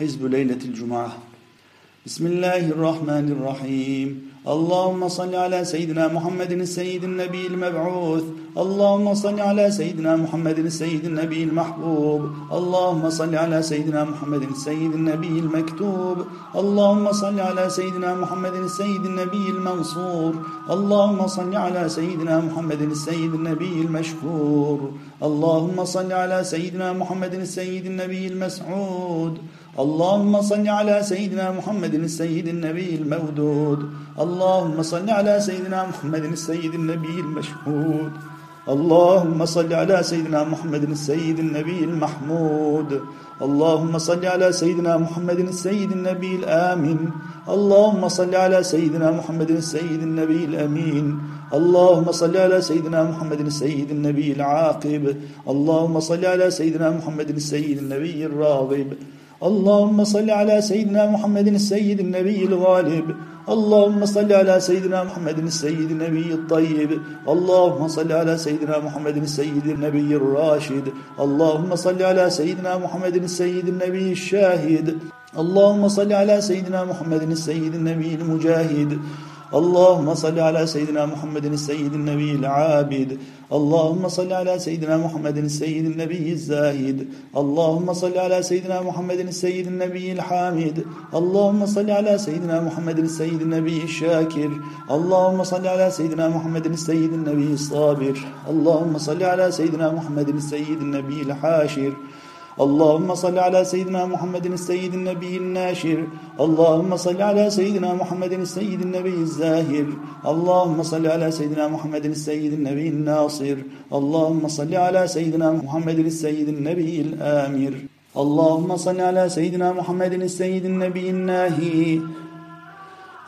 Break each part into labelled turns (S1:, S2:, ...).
S1: حزب ليلة الجمعة. بسم الله الرحمن الرحيم. اللهم صل على سيدنا محمد السيد النبي المبعوث. اللهم صل على سيدنا محمد السيد النبي المحبوب. اللهم صل على سيدنا محمد السيد النبي المكتوب. اللهم صل على سيدنا محمد السيد النبي المنصور. اللهم صل على سيدنا محمد السيد النبي المشكور اللهم صل على سيدنا محمد السيد النبي المسعود. اللهم صل على سيدنا محمد السيد النبي المودود. اللهم صل على سيدنا محمد السيد النبي المشهود. اللهم صل على سيدنا محمد السيد النبي المحمود. اللهم صل على سيدنا محمد السيد النبي الآمن اللهم صل على سيدنا محمد السيد النبي الأمين. اللهم صل على سيدنا محمد السيد النبي العاقب. اللهم صل على سيدنا محمد السيد النبي الراغب. اللهم صل على سيدنا محمد السيد النبي الغالب. اللهم صل على سيدنا محمد السيد النبي الطيب. اللهم صل على سيدنا محمد السيد النبي الراشد. اللهم صل على سيدنا محمد السيد النبي الشاهد. اللهم صل على سيدنا محمد السيد النبي المجاهد. اللهم صل على سيدنا محمد السيد النبي العابد. اللهم صل على سيدنا محمد السيد النبي الزاهد. اللهم صل على سيدنا محمد السيد النبي الحامد. اللهم صل على سيدنا محمد السيد النبي الشاكر. اللهم صل على سيدنا محمد السيد النبي الصابر. اللهم صل على سيدنا محمد السيد النبي الحاشر. اللهم صل على سيدنا محمد السيد النبي الناشر. اللهم صل على سيدنا محمد السيد النبي الزاهر. اللهم صل على سيدنا محمد السيد النبي الناصر. اللهم صل على سيدنا محمد السيد النبي الآمر. اللهم صل على سيدنا محمد السيد النبي الناهي.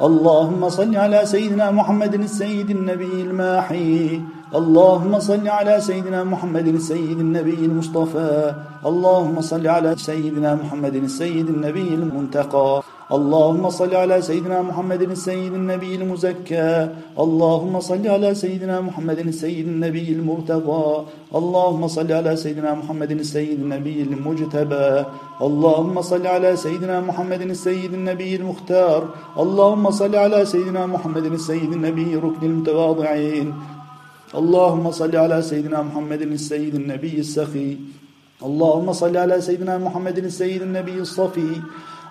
S1: اللهم صل على سيدنا محمد السيد النبي الماحي. اللهم صل على سيدنا محمد السيد النبي المصطفى. اللهم صل على سيدنا محمد السيد النبي المنتقى. اللهم صل على سيدنا محمد السيد النبي المزكى. اللهم صل على سيدنا محمد السيد النبي المرتضى. اللهم صل على سيدنا محمد السيد النبي المجتبى. اللهم صل على سيدنا محمد السيد النبي المختار. اللهم صل على سيدنا محمد السيد النبي ركن المتواضعين. اللهم صل على سيدنا محمد السيد النبي السخي. اللهم صل على سيدنا محمد السيد النبي الصفي.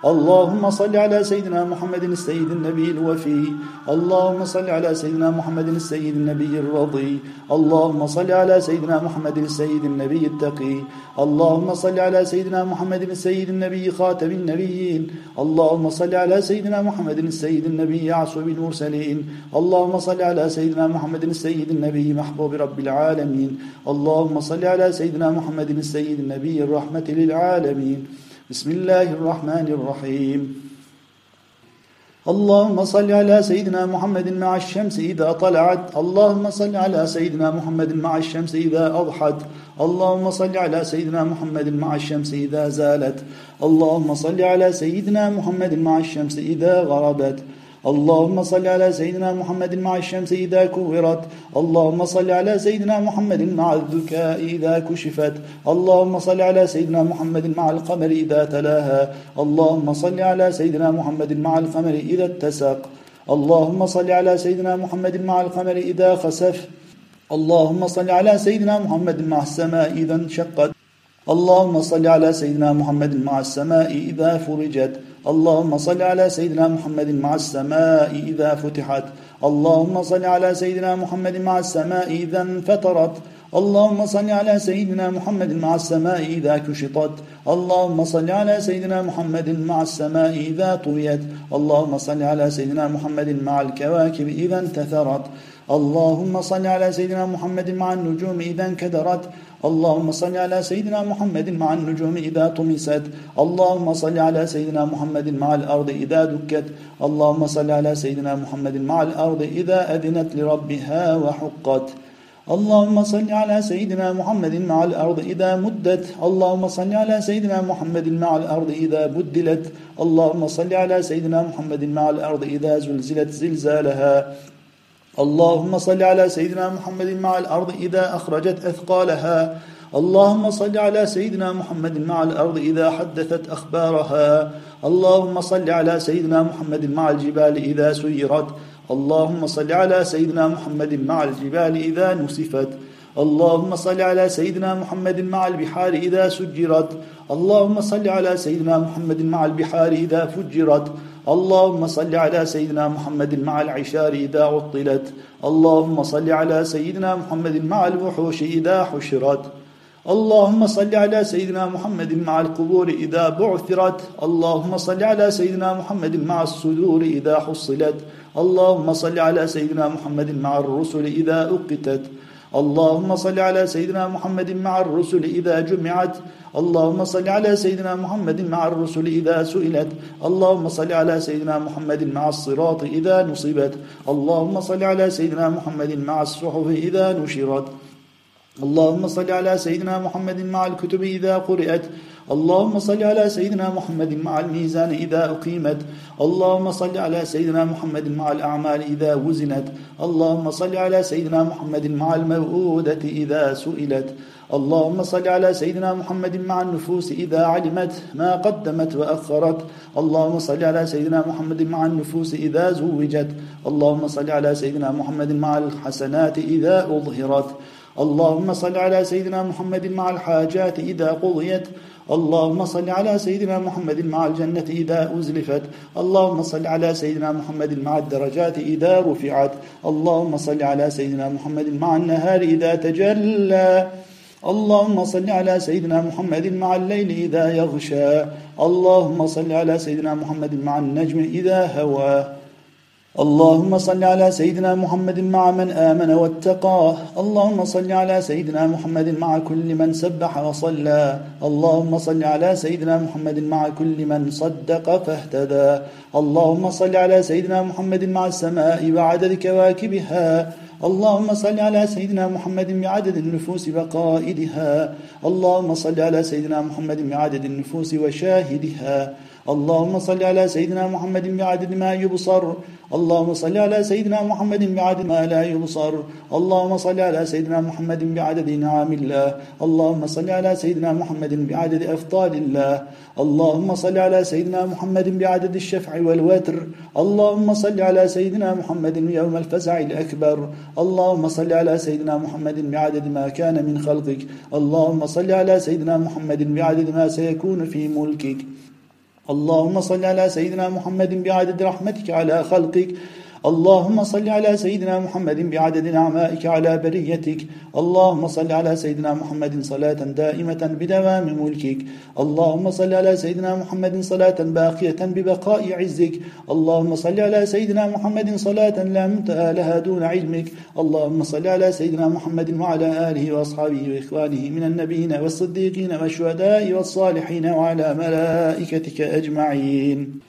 S1: اللهم صل على سيدنا محمد السيد النبي الوفي. اللهم صل على سيدنا محمد السيد النبي الرضي. اللهم صل على سيدنا محمد السيد النبي التقي. اللهم صل على سيدنا محمد السيد النبي خاتم النبيين. اللهم صل على سيدنا محمد السيد النبي يعصب المرسلين. اللهم صل على سيدنا محمد السيد النبي محبوب رب العالمين. اللهم صل على سيدنا محمد السيد النبي الرحمة للعالمين. بسم الله الرحمن الرحيم. اللهم صل على سيدنا محمد مع الشمس إذا طلعت. اللهم صل على سيدنا محمد مع الشمس إذا أضحت. اللهم صل على سيدنا محمد مع الشمس إذا زالت. اللهم صل على سيدنا محمد مع الشمس إذا غربت. اللهم صل على سيدنا محمد مع الشمس إذا كورت. اللهم صل على سيدنا محمد مع الذكاء إذا كشفت. اللهم صل على سيدنا محمد مع القمر إذا تلاها. اللهم صل على سيدنا محمد مع القمر إذا اتسق اللهم صل على سيدنا محمد مع القمر إذا خسف. اللهم صل على سيدنا محمد مع السماء إذا انشقت. اللهم صل على سيدنا محمد مع السماء إذا فرجت. اللهم صل على سيدنا محمد مع السماء إذا فتحت. اللهم صل على سيدنا محمد مع السماء إذا انفطرت اللهم صل على سيدنا محمد مع السماء إذا كشطت. اللهم صل على سيدنا محمد مع السماء إذا طويت اللهم صل على سيدنا محمد مع الكواكب إذا انتثرت. اللهم صل على سيدنا محمد مع النجوم إذا انكدرت. اللهم صل على سيدنا محمد مع النجوم إذا طمست. اللهم صل على سيدنا محمد مع الأرض إذا دكت. اللهم صل على سيدنا محمد مع الأرض إذا أذنت لربها وحقت. اللهم صل على سيدنا محمد مع الأرض إذا مدت. اللهم صل على سيدنا محمد مع الأرض إذا بدلت. اللهم صل على سيدنا محمد مع الأرض إذا زلزلت زلزالها. اللهم صل على سيدنا محمد مع الأرض إذا أخرجت أثقالها. اللهم صل على سيدنا محمد مع الأرض إذا حدثت أخبارها. اللهم صل على سيدنا محمد مع الجبال إذا سيرت. اللهم صل على سيدنا محمد مع الجبال إذا نسفت. اللهم صل على سيدنا محمد مع البحار إذا سجرت. اللهم صل على سيدنا محمد مع البحار إذا فجرت. اللهم صل على سيدنا محمد مع العشار إذا عطلت. اللهم صل على سيدنا محمد مع الوحوش إذا حشرت. اللهم صل على سيدنا محمد مع القبور إذا بعثرت. اللهم صل على سيدنا محمد مع الصدور إذا حصلت. اللهم صل على سيدنا محمد مع الرسل إذا أقتت. اللهم صل على سيدنا محمد مع الرسل إذا جمعت. اللهم صل على سيدنا محمد مع الرسل إذا سئلت. اللهم صل على سيدنا محمد مع الصراط إذا نصبت. اللهم صل على سيدنا محمد مع الصحف إذا نشرت. اللهم صل على سيدنا محمد مع الكتب إذا قرأت. اللهم صل على سيدنا محمد مع الميزان إذا أقيمت. اللهم صل على سيدنا محمد مع الأعمال إذا وزنت. اللهم صل على سيدنا محمد مع الموءودة إذا سئلت. اللهم صل على سيدنا محمد مع النفوس إذا علمت ما قدمت وأخرت. اللهم صل على سيدنا محمد مع النفوس إذا زوجت. اللهم صل على سيدنا محمد مع الحسنات إذا أظهرت. اللهم صل على سيدنا محمد مع الحاجات إذا قضيت. اللهم صل على سيدنا محمد مع الجنة إذا أزلفت. اللهم صل على سيدنا محمد مع الدرجات إذا رفعت. اللهم صل على سيدنا محمد مع النهار إذا تجلى. اللهم صل على سيدنا محمد مع الليل إذا يغشى. اللهم صل على سيدنا محمد مع النجم إذا هوى. اللهم صل على سيدنا محمد مع من آمن واتقاه. اللهم صل على سيدنا محمد مع كل من سبح وصلى. اللهم صل على سيدنا محمد مع كل من صدق فاهتدى. اللهم صل على سيدنا محمد مع السماء وعدد كواكبها. اللهم صل على سيدنا محمد بعدد النفوس بقائدها اللهم صل على سيدنا محمد بعدد النفوس وشاهدها. اللهم صل على سيدنا محمد بعدد ما يبصر. اللهم صل على سيدنا محمد بعدد ما لا يبصر. اللهم صل على سيدنا محمد بعدد نعم الله. اللهم صل على سيدنا محمد بعدد أفضال الله. اللهم صل على سيدنا محمد بعدد الشفع والوتر. اللهم صل على سيدنا محمد يوم الفزع الأكبر. اللهم صل على سيدنا محمد بعدد ما كان من خلقك. اللهم صل على سيدنا محمد بعدد ما سيكون في ملكك. اللهم صل على سيدنا محمد بعدد رحمتك على خلقك اللهم صل على سيدنا محمد بعدد نعمائك على بريتك. اللهم صل على سيدنا محمد صلاة دائمة بدوام ملكك. اللهم صل على سيدنا محمد صلاة باقية ببقاء عزك. اللهم صل على سيدنا محمد صلاة لا منتهى لها دون علمك. اللهم صل على سيدنا محمد وعلى آله وأصحابه وإخوانه من النبيين والصديقين والشهداء والصالحين وعلى ملائكتك أجمعين.